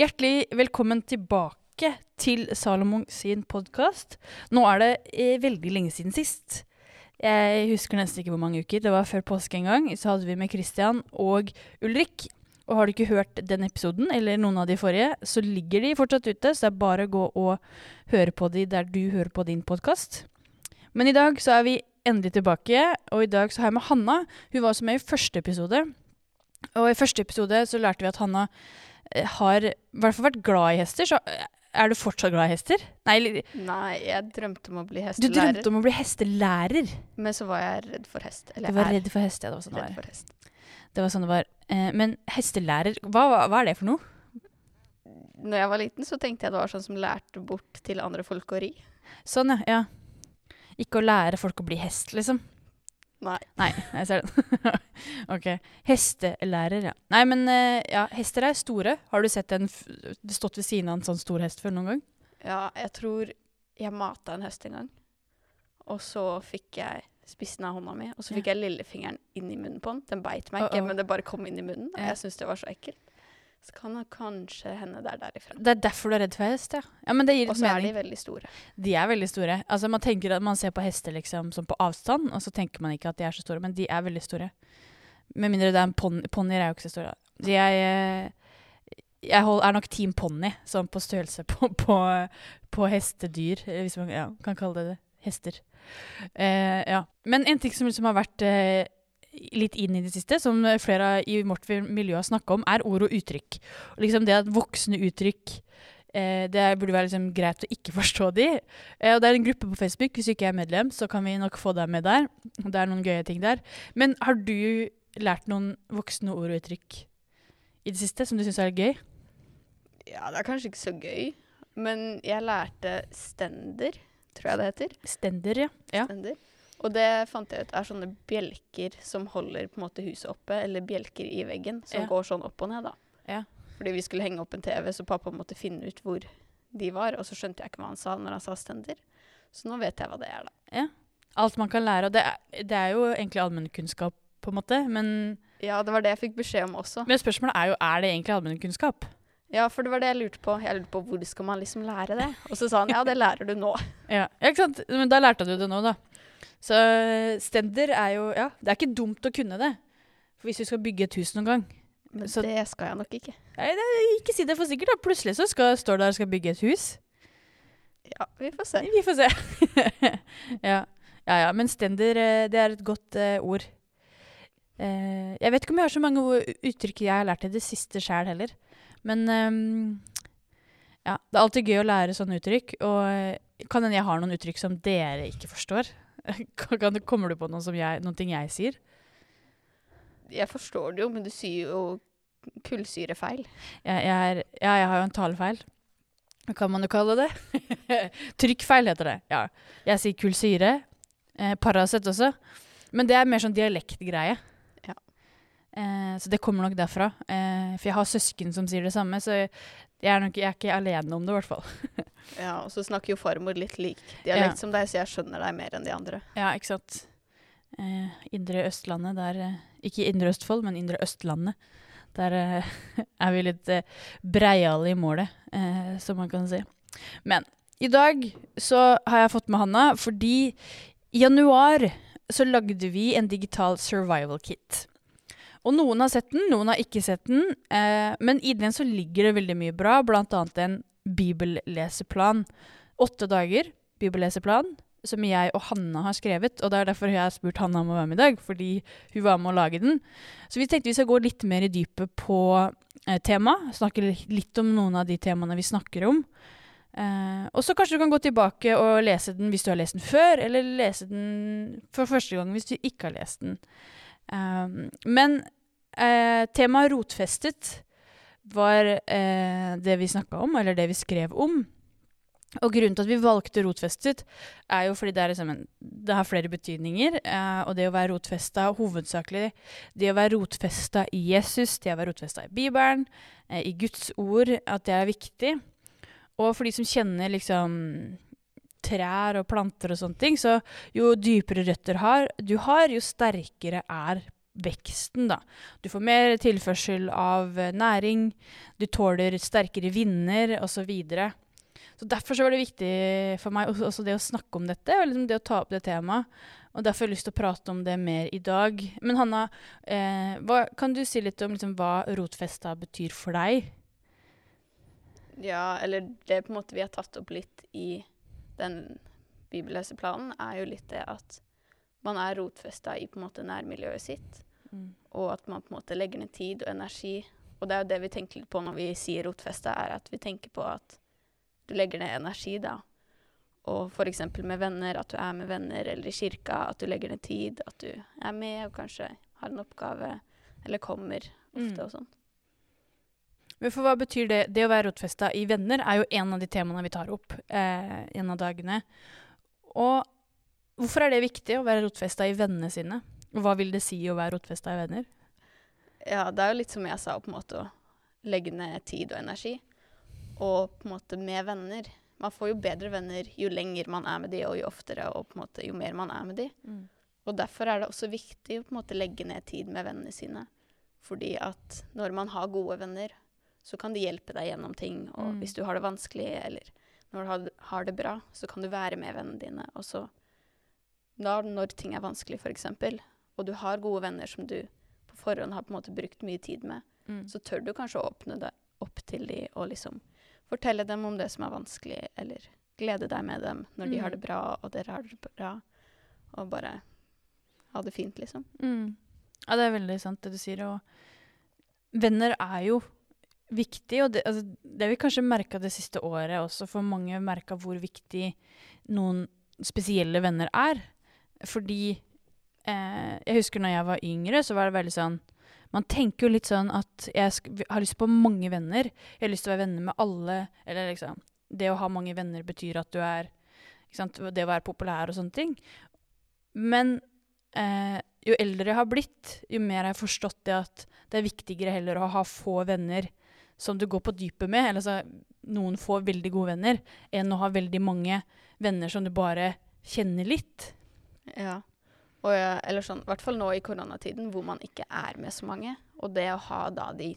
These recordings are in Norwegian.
Hjertelig velkommen tilbake til Salomon sin podkast. Nå er det eh, veldig lenge siden sist. Jeg husker nesten ikke hvor mange uker. Det var før påske en gang. Så hadde vi med Christian og Ulrik. Og har du ikke hørt den episoden, eller noen av de forrige, så ligger de fortsatt ute, så det er bare å gå og høre på de der du hører på din podkast. Men i dag så er vi endelig tilbake, og i dag så har jeg med Hanna. Hun var også med i første episode. Og i første episode så lærte vi at Hanna har i hvert fall vært glad i hester. Så eh, er du fortsatt glad i hester? Nei, Nei, jeg drømte om å bli hestelærer. du drømte om å bli hestelærer. Men så var jeg redd for hest. Eller Du var er redd for hest, ja. Det var sånn det var. hest. Det var sånn det var. Eh, men hestelærer, hva, hva, hva er det for noe? Når jeg var liten, så tenkte jeg det var sånn som lærte bort til andre folk å ri. Sånn, ja. ja. Ikke å lære folk å bli hest, liksom. Nei. Nei, jeg ser den. ok. Hestelærer, ja. Nei, men eh, ja, hester er store. Har du sett en stått ved siden av en sånn stor hest før noen gang? Ja, jeg tror jeg mata en hest en gang. Og så fikk jeg spissen av hånda mi, og så Ja. fikk jeg lillefingeren inn i munnen på den. Den beit meg ikke, Uh-oh. men det bare kom inn i munnen. Og Ja. jeg syntes det var så ekkelt. Så kan det kanskje hende det er derifra. Det er derfor du er redd for hest, ja. Ja, men det gir Og så er de veldig store. De er veldig store. Altså, man tenker at man ser på hester liksom som på avstand, og så tenker man ikke at de er så store, men de er veldig store. Med mindre det er en ponni. Ponnier er jo ikke så store. De er, eh, jeg hold, er nok team ponni, sånn på størrelse på, på, på hestedyr, eh, hvis man ja, kan kalle det det. Hester. Eh, ja. Men en ting som liksom har vært eh, litt inn i det siste, som flere i vårt miljø har snakka om, er ord og uttrykk. Og liksom det at voksne uttrykk Eh, det burde være liksom greit å ikke forstå de. Eh, og det er en gruppe på Facebook. Hvis du ikke er medlem, så kan vi nok få deg med der. Det er noen gøye ting der. Men har du lært noen voksne ord og uttrykk i det siste som du syns er gøy? Ja, det er kanskje ikke så gøy, men jeg lærte stender, tror jeg det heter. Stender, ja. ja. Stender. Og det fant jeg ut er sånne bjelker som holder på en måte huset oppe, eller bjelker i veggen, som Ja. går sånn opp og ned, da. Ja. Fordi vi skulle henge opp en TV, så pappa måtte finne ut hvor de var, og så skjønte jeg ikke hva han sa når han sa stender. Så nå vet jeg hva det er, da. Alt man kan lære. Og det er, det er jo egentlig allmennkunnskap, på en måte. Men, Ja, det var det jeg fikk beskjed om også. men spørsmålet er jo er det egentlig allmennkunnskap. Ja, for det var det jeg lurte på. Jeg lurte på hvor skal man liksom lære det? Og så sa han ja, det lærer du nå. Ja, ja, ikke sant? Men da lærte du det nå, da. Så stender er jo Ja, det er ikke dumt å kunne det. For hvis du skal bygge et hus noen gang Men Så- det skal jeg nok ikke. Nei, det, ikke si det for sikkert, da. Plutselig så skal, står der og skal bygge et hus. Ja, vi får se. Vi får se. ja. ja ja, men stender, eh, det er et godt uh, ord. Uh, jeg vet ikke om jeg har så mange uttrykk jeg har lært i det siste sjæl heller. Men um, ja, det er alltid gøy å lære sånne uttrykk. Og kan hende jeg har noen uttrykk som dere ikke forstår. Kommer du på som jeg, noen ting jeg sier? Jeg forstår det jo, men du sier jo kullsyrefeil. Jeg, jeg, er, ja, jeg har jo en talefeil. Hva kan man jo kalle det? Trykkfeil heter det. Ja. Jeg sier kullsyre. Eh, Paracet også. Men det er mer sånn dialektgreie. Eh, så det kommer nok derfra. Eh, for jeg har søsken som sier det samme, så jeg er, nok, jeg er ikke alene om det, i hvert fall. Ja, og så snakker jo farmor litt lik dialekt Ja. som deg, så jeg skjønner deg mer enn de andre. Ja, ikke sant. Eh, indre Østlandet, der eh, Ikke Indre Østfold, men Indre Østlandet. Der eh, er vi litt eh, breiale i målet, eh, som man kan si. Men i dag så har jeg fått med Hanna fordi i januar så lagde vi en digital survival kit. Og noen har sett den, noen har ikke sett den. Eh, men i den så ligger det veldig mye bra, annet en bibelleseplan. Åtte dager bibelleseplan som jeg og Hanna har skrevet. Og det er derfor jeg har spurt Hanna om å være med i dag, fordi hun var med å lage den. Så vi tenkte vi skal gå litt mer i dypet på eh, temaet. Snakke litt om noen av de temaene vi snakker om. Eh, og så kanskje du kan gå tilbake og lese den hvis du har lest den før, eller lese den for første gang hvis du ikke har lest den. Um, men eh, temaet rotfestet var eh, det vi snakka om, eller det vi skrev om. Og grunnen til at vi valgte rotfestet, er jo fordi det, liksom en, det har flere betydninger. Eh, og det å være rotfesta hovedsakelig Det å være rotfesta i Jesus, det å være rotfesta i Bibelen, eh, i Guds ord, at det er viktig. Og for de som kjenner liksom trær og planter og sånne ting, så jo dypere røtter har, du har, jo sterkere er veksten, da. Du får mer tilførsel av eh, næring, du tåler sterkere vinder, osv. Så, videre. derfor så var det viktig for meg også, det å snakke om dette, og liksom det å ta opp det temaet. Og derfor har jeg lyst til å prate om det mer i dag. Men Hanna, eh, hva, kan du si litt om liksom, hva rotfesta betyr for deg? Ja, eller det på en måte vi har tatt opp litt i den bibelleseplanen, er jo litt det at man er rotfesta i på en måte nærmiljøet sitt, Mm. og at man på en måte legger ned tid og energi. Og det er jo det vi tenker litt på når vi sier rotfesta, er at vi tenker på at du legger ned energi, da. Og f.eks. med venner, at du er med venner, eller i kirka, at du legger ned tid, at du er med og kanskje har en oppgave, eller kommer ofte Mm. og sånn. Men for hva betyr det? Det å være rotfesta i venner er jo en av de temaene vi tar opp eh, en av dagene. Og hvorfor er det viktig å være rotfesta i vennene sine? Og hva vil det si å være rotfesta i venner? Ja, det er jo litt som jeg sa, på en måte å legge ned tid og energi. Og på en måte med venner. Man får jo bedre venner jo lenger man er med de, og jo oftere, og på en måte jo mer man er med de. Og derfor er det også viktig å på en måte legge ned tid med vennene sine. Fordi at når man har gode venner, så kan de hjelpe deg gjennom ting. Og Mm. hvis du har det vanskelig, eller når du har, det bra, så kan du være med vennene dine. Og så da, når ting er vanskelig, f.eks., og du har gode venner som du på forhånd har på en måte brukt mye tid med, Mm. så tør du kanskje å åpne deg opp til de og liksom fortelle dem om det som er vanskelig, eller glede deg med dem når de har Mm. det bra, og dere har det bra, og bare ha det fint, liksom. Mm. Ja, det er veldig sant det du sier. Og venner er jo viktig, og det, altså, det har vi kanskje merka det siste året også, for mange har merka hvor viktig noen spesielle venner er. Fordi eh, Jeg husker når jeg var yngre, så var det veldig sånn Man tenker jo litt sånn at jeg har lyst på mange venner. Jeg har lyst til å være venner med alle. Eller liksom Det å ha mange venner betyr at du er? Det å være populær og sånne ting. Men eh, jo eldre jeg har blitt, jo mer har jeg forstått det at det er viktigere heller å ha få venner som du går på dypet med, eller altså noen få veldig gode venner, enn å ha veldig mange venner som du bare kjenner litt. Ja. Og eller sånn, i hvert fall nå i koronatiden, hvor man ikke er med så mange. Og det å ha da de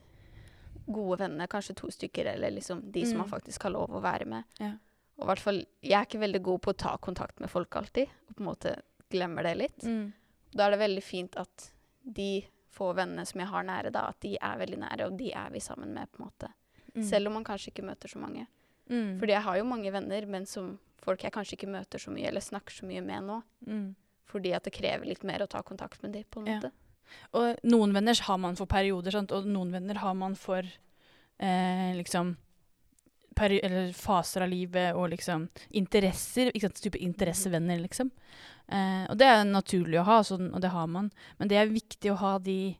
gode vennene, kanskje to stykker, eller liksom de som Mm. man faktisk har lov å være med. Ja. Og i hvert fall, jeg er ikke veldig god på å ta kontakt med folk alltid, og på en måte glemmer det litt. Da er det veldig fint at de få vennene som jeg har nære, da, at de er veldig nære, og de er vi sammen med, på en måte. Mm. Selv om man kanskje ikke møter så mange. Mm. Fordi jeg har jo mange venner, men som folk jeg kanskje ikke møter så mye, eller snakker så mye med nå. Mm. Fordi at det krever litt mer å ta kontakt med dem, på en Ja. måte. Og noen venner har man for perioder, sant? og noen venner har man for eh, liksom faser av livet og liksom interesser. Ikke sant? Type interessevenner, liksom. Eh, og det er naturlig å ha, sånn, og det har man. Men det er viktig å ha de,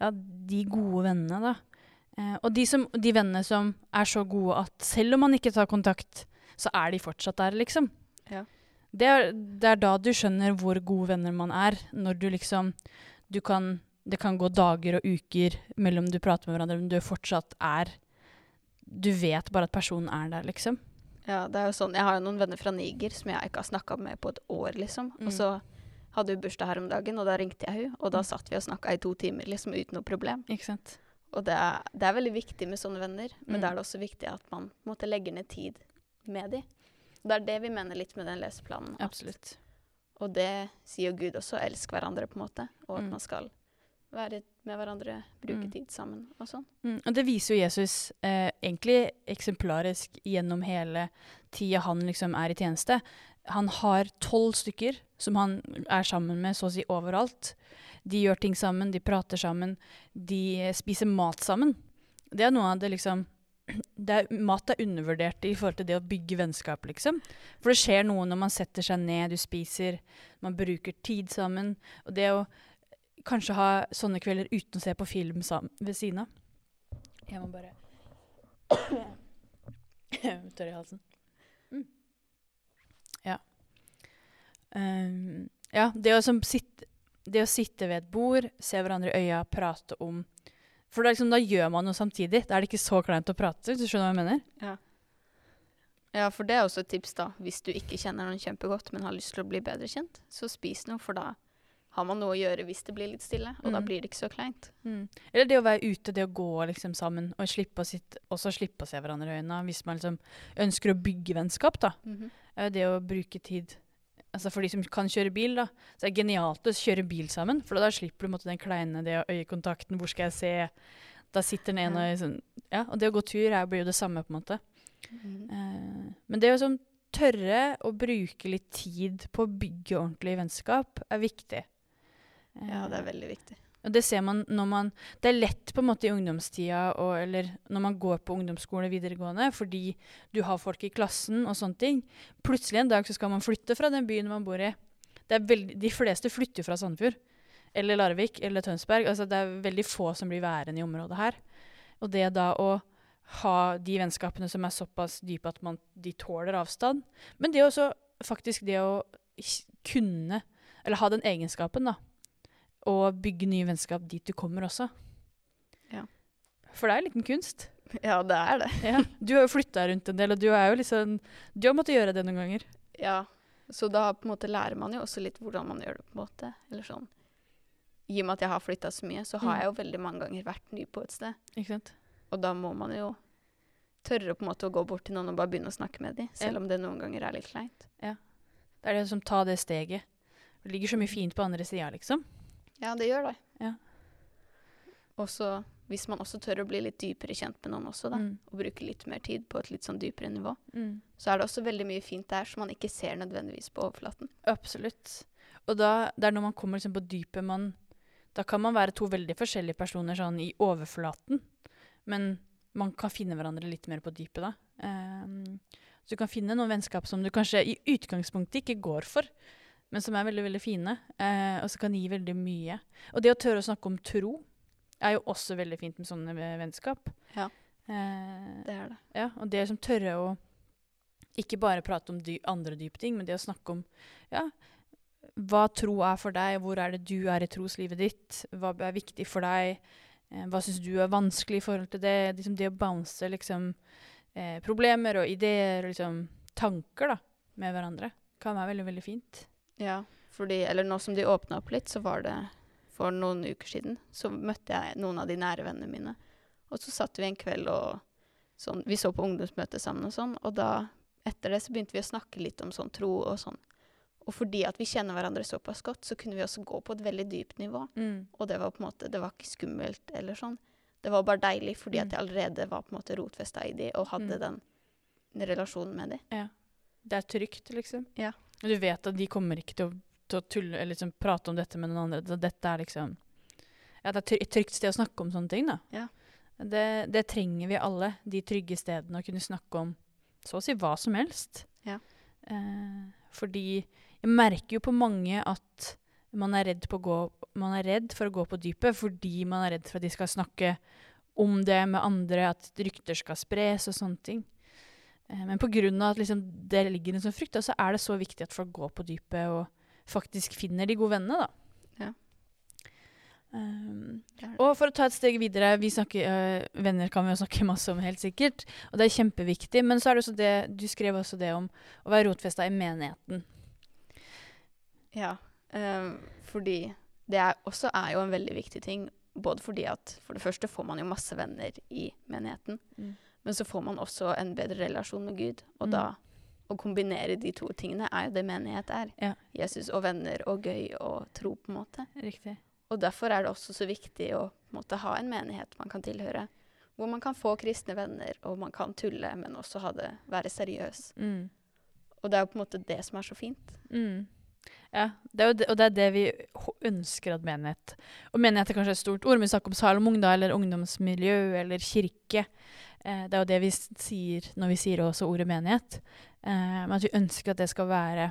ja, de gode vennene, da. Eh, og de, som, de vennene som er så gode at selv om man ikke tar kontakt, så er de fortsatt der, liksom. Ja. Det er, det er da du skjønner hvor gode venner man er. Når du liksom du kan, Det kan gå dager og uker mellom du prater med hverandre, men du fortsatt er Du vet bare at personen er der, liksom. Ja, det er jo sånn, Jeg har jo noen venner fra Niger som jeg ikke har snakka med på et år, liksom. Mm. Og så hadde hun bursdag her om dagen, og da ringte jeg henne. og da Mm. satt vi og snakka i to timer liksom uten noe problem. Ikke sant? Og det er, det er veldig viktig med sånne venner, men Mm. da er det også viktig at man måtte legge måte legger ned tid med dem. Det er det vi mener litt med den leseplanen. Absolutt. Og det sier jo Gud også, elsk hverandre, på en måte. Og at Mm. man skal være med hverandre, bruke Mm. tid sammen og sånn. Mm, og det viser jo Jesus eh, egentlig eksemplarisk gjennom hele tida han liksom er i tjeneste. Han har tolv stykker som han er sammen med så å si overalt. De gjør ting sammen, de prater sammen, de spiser mat sammen. Det er noe av det liksom det er, Mat er undervurdert i forhold til det å bygge vennskap, liksom. For det skjer noe når man setter seg ned, du spiser, man bruker tid sammen. Og det å kanskje ha sånne kvelder uten å se på film sammen, ved siden av. Jeg må bare Tørr i halsen. Mm. Ja. Um, ja, det å, sitte, det å sitte ved et bord, se hverandre i øya, prate om For liksom, da gjør man noe samtidig. Da er det ikke så kleint å prate. hvis Du skjønner hva jeg mener? Ja, for det er også et tips, da. Hvis du ikke kjenner noen kjempegodt, men har lyst til å bli bedre kjent, så spis noe, for da har man noe å gjøre hvis det blir litt stille, og da Mm. blir det ikke så kleint. Mm. Eller det å være ute, det å gå liksom sammen, og slippe å sitte, også slippe å se hverandre i øynene. Hvis man liksom ønsker å bygge vennskap, da. Mm -hmm. det å bruke tid Altså For de som kan kjøre bil, da, så er det genialt å kjøre bil sammen. For da slipper du måtte, den kleine det øyekontakten. Hvor skal jeg se? Da sitter den ene og sånn Ja, og det å gå tur er, blir jo det samme, på en måte. Mhm. Eh, men det å sånn tørre å bruke litt tid på å bygge ordentlig vennskap, er viktig. Ja, det Eh, er veldig viktig. og det ser man når man Det er lett på en måte i ungdomstida, og, eller når man går på ungdomsskole videregående, fordi du har folk i klassen og sånne ting. Plutselig en dag så skal man flytte fra den byen man bor i. Det veldig, de fleste flytter jo fra Sandefjord. Eller Larvik eller Tønsberg. Altså det er veldig få som blir værende i området her. Og det da å ha de vennskapene som er såpass dype at man, de tåler avstand. Men det også faktisk det å kunne, eller ha den egenskapen, da og bygge nye vennskap dit du kommer også. Ja. For det er en liten kunst. Ja, det er det. Ja. Du har jo flytta rundt en del, og du liksom Du har måttet gjøre det noen ganger. Ja, så da på en måte lærer man jo også litt hvordan man gjør det, på en måte. Eller sånn. I og med at jeg har flytta så mye, så har Mm. jeg jo veldig mange ganger vært ny på et sted. Ikke sant? Og da må man jo tørre på en måte å gå bort til noen og bare begynne å snakke med dem, selv Ja. om det noen ganger er litt kleint. Det er det som tar det steget. Det ligger så mye fint på andre sida, liksom. Ja, det gjør det. Ja. Og så hvis man også tør å bli litt dypere kjent med noen også, da, Mm. og bruke litt mer tid på et litt sånn dypere nivå, Mm. så er det også veldig mye fint der som man ikke ser nødvendigvis på overflaten. Absolutt. Og da, det er når man kommer liksom på dypet man Da kan man være to veldig forskjellige personer sånn i overflaten, men man kan finne hverandre litt mer på dypet da. Um, så du kan finne noen vennskap som du kanskje i utgangspunktet ikke går for, men som er veldig, veldig fine, eh, og som kan gi veldig mye. Og det å tørre å snakke om tro er jo også veldig fint med sånne vennskap. Ja. Eh, Det er det. ja, og det som tørre å ikke bare prate om dy andre dype ting, men det å snakke om ja, hva tro er for deg, hvor er det du er i troslivet ditt, hva er viktig for deg, eh, hva syns du er vanskelig i forhold til det, liksom det å bounce liksom, eh, problemer og ideer og liksom, tanker da, med hverandre, kan være veldig, veldig fint. Ja, fordi, eller nå som de åpna opp litt, så var det for noen uker siden, så møtte jeg noen av de nære vennene mine. Og så satt vi en kveld og sånn, vi så på ungdomsmøtet sammen og sånn, og da, etter det så begynte vi å snakke litt om sånn tro og sånn. Og fordi at vi kjenner hverandre såpass godt, så kunne vi også gå på et veldig dypt nivå. Og det var på en måte, det var ikke skummelt eller sånn. Det var bare deilig fordi at Mm. jeg allerede var på en måte rotfesta i de og hadde Mm. den relasjonen med de. Det er trygt, liksom. Ja. Du vet at de kommer ikke til å, til å tulle, eller liksom prate om dette med noen andre. Dette er liksom Ja, det er et trygt sted å snakke om sånne ting, da. Ja. Det, det trenger vi alle. De trygge stedene å kunne snakke om så å si hva som helst. Ja. Eh, fordi jeg merker jo på mange at man er, gå, man er redd for å gå på dypet fordi man er redd for at de skal snakke om det med andre, at rykter skal spres og sånne ting. Eh, Men pga. at liksom det ligger en sånn frykt, så er det så viktig at folk går på dypet og faktisk finner de gode vennene. da. Ja. Um, og for å ta et steg videre vi snakker, øh, Venner kan vi jo snakke masse om, helt sikkert. Og det er kjempeviktig. Men så er det også det, du skrev også det om å være rotfesta i menigheten. Ja, Øh, fordi det er, også er jo en veldig viktig ting. Både fordi at for det første får man jo masse venner i menigheten, men så får man også en bedre relasjon med Gud. Og Mm. da å kombinere de to tingene er jo det menighet er. Ja. Jesus og venner og gøy og tro, på en måte. Riktig. Og derfor er det også så viktig å en måte, ha en menighet man kan tilhøre. Hvor man kan få kristne venner, og man kan tulle, men også ha det, være seriøs. Mm. Og det er jo på en måte det som er så fint. Mm. Ja, det jo og det er det vi ønsker at menighet Og menighet er kanskje et stort ord, men vi snakker om Salomung, da, eller ungdomsmiljø, eller kirke. Eh, det er jo det vi sier når vi sier også ordet menighet. Eh, men at vi ønsker at det skal være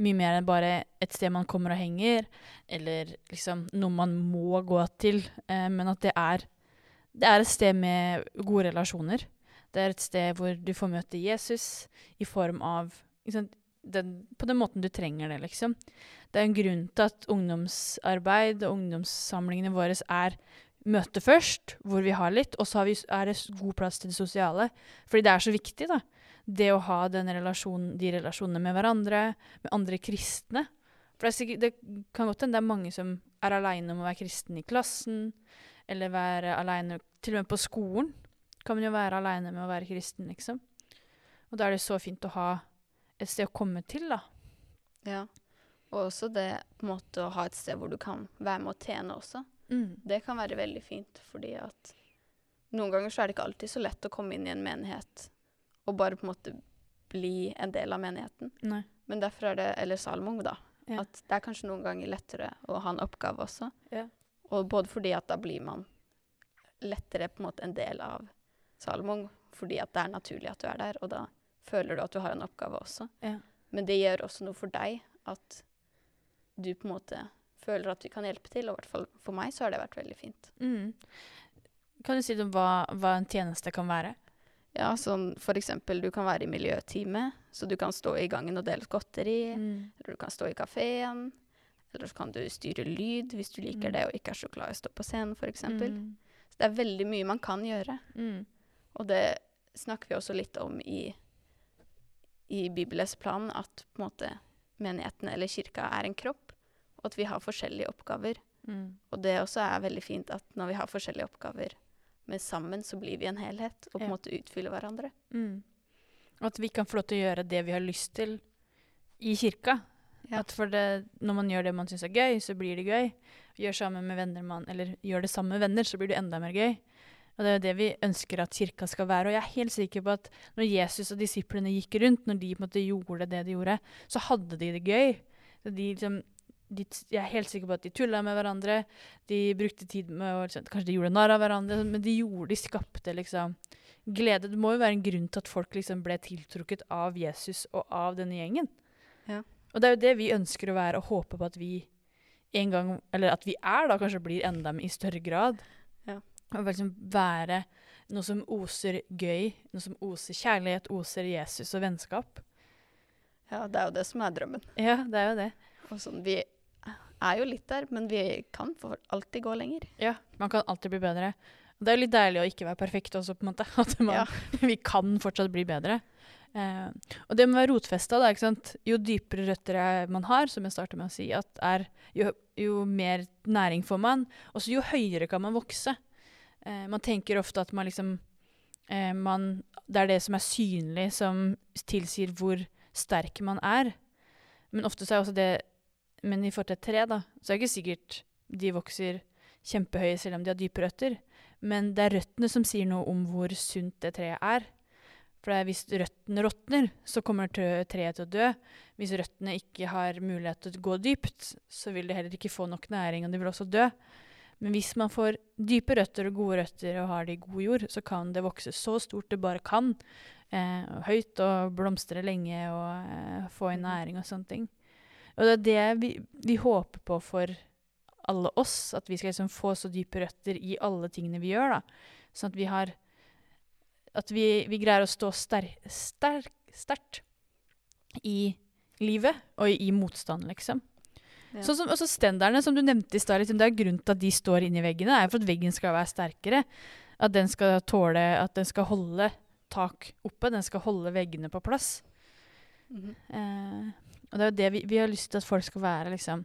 mye mer enn bare et sted man kommer og henger, eller liksom noe man må gå til, eh, men at det er, det er et sted med gode relasjoner. Det er et sted hvor du får møte Jesus i form av sant, den, på den måten du trenger det, liksom. Det er en grunn til at ungdomsarbeid og ungdomssamlingene våre er møte først, hvor vi har litt, og så vi, er det god plass til det sosiale. Fordi det er så viktig, da. Det å ha den relasjonen, de relasjonene med hverandre, med andre kristne. For det, er sikkert, det kan godt hende det er mange som er aleine om å være kristen i klassen, eller være aleine Til og med på skolen kan man jo være aleine med å være kristen, liksom. Og da er det så fint å ha et sted å komme til, da. Ja. Og også det på en måte å ha et sted hvor du kan være med å tjene også. Mm. Det kan være veldig fint, fordi at noen ganger så er det ikke alltid så lett å komme inn i en menighet og bare på en måte bli en del av menigheten. Nei. Men derfor er det, eller Salmon, da, Ja. at det er kanskje noen ganger lettere å ha en oppgave også. Ja. Og både fordi at da blir man lettere på en måte en del av Salomon, fordi at det er naturlig at du er der, og da føler du at du har en oppgave også. Ja. Men det gjør også noe for deg at du på en måte føler at du kan hjelpe til, og i hvert fall for meg så har det vært veldig fint. Mm. Kan du si om hva, hva en tjeneste kan være? Ja, sånn for eksempel du kan være i miljøteamet, så du kan stå i gangen og dele godteri, Mm. eller du kan stå i kafeen, eller så kan du styre lyd hvis du liker Mm. det og ikke er så glad i å stå på scenen, eksempel. Mm. Så det er veldig mye man kan gjøre. Mm. Og det snakker vi også litt om i, i bibelleseplanen, at på en måte menigheten eller kirka er en kropp, og at vi har forskjellige oppgaver. Mm. Og det også er veldig fint at når vi har forskjellige oppgaver, men sammen så blir vi en helhet, og på en Ja. måte utfyller hverandre. Mm. Og at vi kan få lov til å gjøre det vi har lyst til i kirka. Ja. At for det, når man gjør det man syns er gøy, så blir det gøy. Gjør sammen med venner man, eller gjør det sammen med venner, så blir det enda mer gøy. Og det er jo det vi ønsker at kirka skal være. Og jeg er helt sikker på at når Jesus og disiplene gikk rundt, når de på en måte gjorde det de gjorde, så hadde de det gøy. De liksom de, jeg er helt sikker på at de tulla med hverandre. De brukte tid med å liksom, Kanskje de gjorde narr av hverandre, men de gjorde, de skapte liksom glede. Det må jo være en grunn til at folk liksom ble tiltrukket av Jesus og av denne gjengen. Ja. Og det er jo det vi ønsker å være, og håper på at vi en gang, eller at vi er da, kanskje blir enda i større grad. Og liksom være noe som oser gøy, noe som oser kjærlighet, oser Jesus og vennskap. Ja, det er jo det som er drømmen. Ja, det er jo det. Og sånn, vi er jo litt der, men vi kan for alltid gå lenger. Ja, man kan alltid bli bedre. Det er jo litt deilig å ikke være perfekt også, på en måte. At man, Ja. vi kan fortsatt bli bedre. Eh, og det med å være rotfesta, da, ikke sant. Jo dypere røtter er- man har, som jeg starter med å si, er, jo, jo mer næring får man, og så jo høyere kan man vokse. Eh, man tenker ofte at man liksom eh, man, Det er det som er synlig, som tilsier hvor sterk man er. Men ofte så er også det Men i forhold til et tre, da, så er det ikke sikkert de vokser kjempehøye selv om de har dype røtter. Men det er røttene som sier noe om hvor sunt det treet er. For hvis røttene råtner, så kommer treet til å dø. Hvis røttene ikke har mulighet til å gå dypt, så vil det heller ikke få nok næring, og de vil også dø. Men hvis man får dype røtter og gode røtter og har det i god jord, så kan det vokse så stort det bare kan. Eh, og høyt og blomstre lenge og eh, få inn næring og sånne ting. Og det er det vi, vi håper på for alle oss, at vi skal liksom få så dype røtter i alle tingene vi gjør. da. Sånn at vi har At vi, vi greier å stå sterkt sterk, i livet og i, i motstand, liksom. Ja. Sånn som også stenderne, som du nevnte i stad. Liksom, det er grunnen til at de står inni veggene, er for at veggen skal være sterkere. At den skal tåle At den skal holde tak oppe. Den skal holde veggene på plass. Mhm. Eh, og det er jo det vi, vi har lyst til at folk skal være, liksom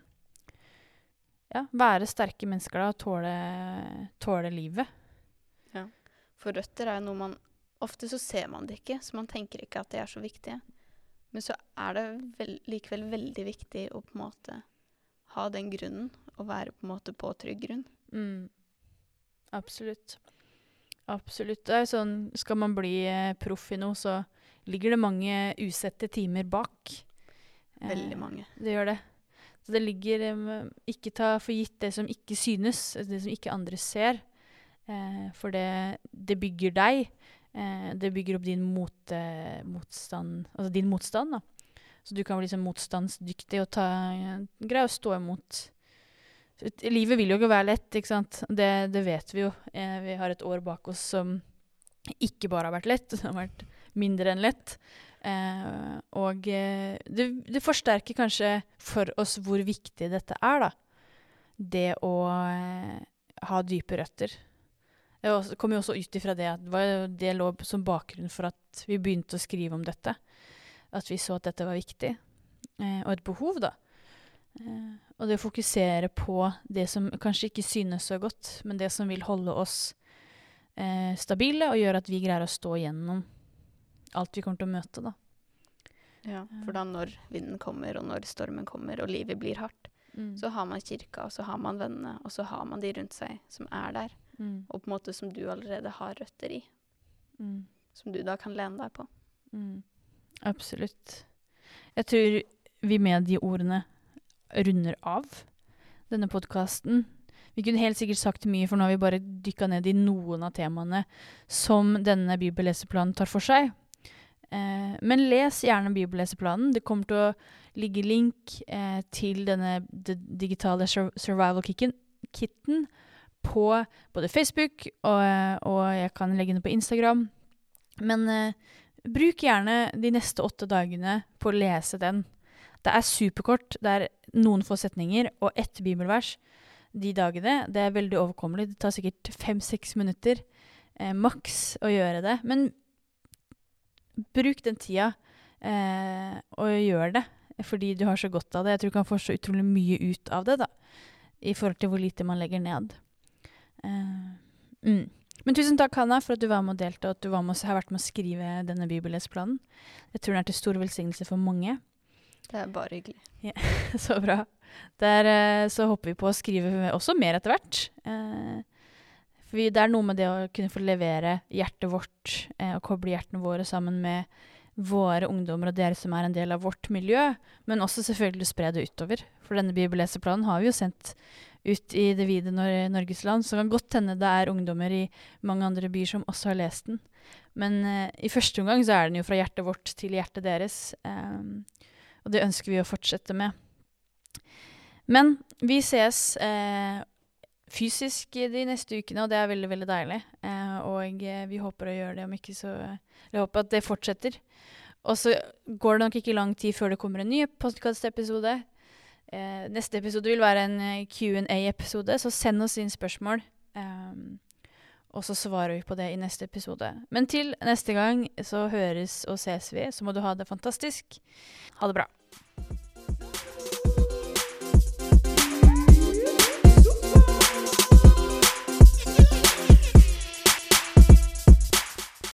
Ja, være sterke mennesker da, og tåle, tåle livet. For røtter er jo noe man Ofte så ser man det ikke, så man tenker ikke at de er så viktige. Men så er det vel, likevel veldig viktig å på en måte ha den grunnen, og være på en måte på trygg grunn. Mm. Absolutt. Absolutt. Det er sånn, skal man bli eh, proff i noe, så ligger det mange usette timer bak. Veldig Eh, mange. Det gjør det. Så det ligger em, Ikke ta for gitt det som ikke synes, det som ikke andre ser. Eh, for det, det bygger deg. Eh, det bygger opp din mot, eh, motstand Altså din motstand, da. Så du kan bli liksom motstandsdyktig og ta, greie å stå imot. Livet vil jo ikke være lett, ikke sant. Det, det vet vi jo. Eh, vi har et år bak oss som ikke bare har vært lett, det har vært mindre enn lett. Eh, og eh, det, det forsterker kanskje for oss hvor viktig dette er, da. Det å eh, ha dype røtter. Det kom jo også ut ifra det at det lå som bakgrunn for at vi begynte å skrive om dette. At vi så at dette var viktig. Eh, og et behov, da. Eh, og det å fokusere på det som kanskje ikke synes så godt, men det som vil holde oss eh, stabile og gjøre at vi greier å stå gjennom alt vi kommer til å møte, da. Ja, for da når vinden kommer, og når stormen kommer, og livet blir hardt, Mm. så har man kirka, og så har man vennene, og så har man de rundt seg som er der, Mm. og på en måte som du allerede har røtter i, Mm. som du da kan lene deg på. Mm. Absolutt. Jeg tror vi med de ordene runder av denne podkasten. Vi kunne helt sikkert sagt mye, for nå har vi bare dykka ned i noen av temaene som denne bibelleseplanen tar for seg. Eh, men les gjerne bibelleseplanen. Det kommer til å ligge link eh, til denne digitale survival-kitten kitten på både Facebook, og, eh, og jeg kan legge den på Instagram. Men eh, bruk gjerne de neste åtte dagene på å lese den. Det er superkort. Det er noen få setninger og ett bibelvers de dagene. Det er veldig overkommelig. Det tar sikkert fem-seks minutter eh, maks å gjøre det. Men bruk den tida eh, og gjør det fordi du har så godt av det. Jeg tror du kan få så utrolig mye ut av det, da. I forhold til hvor lite man legger ned. Eh, mm. Men tusen takk, Hanna, for at du var med og delte, og at du var med og har vært med å skrive denne bibelleseplanen. Jeg tror den er til stor velsignelse for mange. Det er bare hyggelig. så bra. Der eh, så håper vi på å skrive også mer etter hvert. Eh, for det er noe med det å kunne få levere hjertet vårt eh, og koble hjertene våre sammen med våre ungdommer og dere som er en del av vårt miljø, men også selvfølgelig spre det utover. For denne bibelleseplanen har vi jo sendt ut i det vide Nor Norges land, så det kan godt hende det er ungdommer i mange andre byer som også har lest den. Men eh, i første omgang så er den jo fra hjertet vårt til hjertet deres. Eh, og det ønsker vi å fortsette med. Men vi ses eh, fysisk de neste ukene, og det er veldig veldig deilig. Eh, og eh, vi håper å gjøre det om ikke så Jeg håper at det fortsetter. Og så går det nok ikke lang tid før det kommer en ny podkastepisode. Eh, neste episode vil være en eh, Q&A-episode, så send oss inn spørsmål. Um, og så svarer vi på det i neste episode. Men til neste gang så høres og ses vi. Så må du ha det fantastisk. Ha det bra.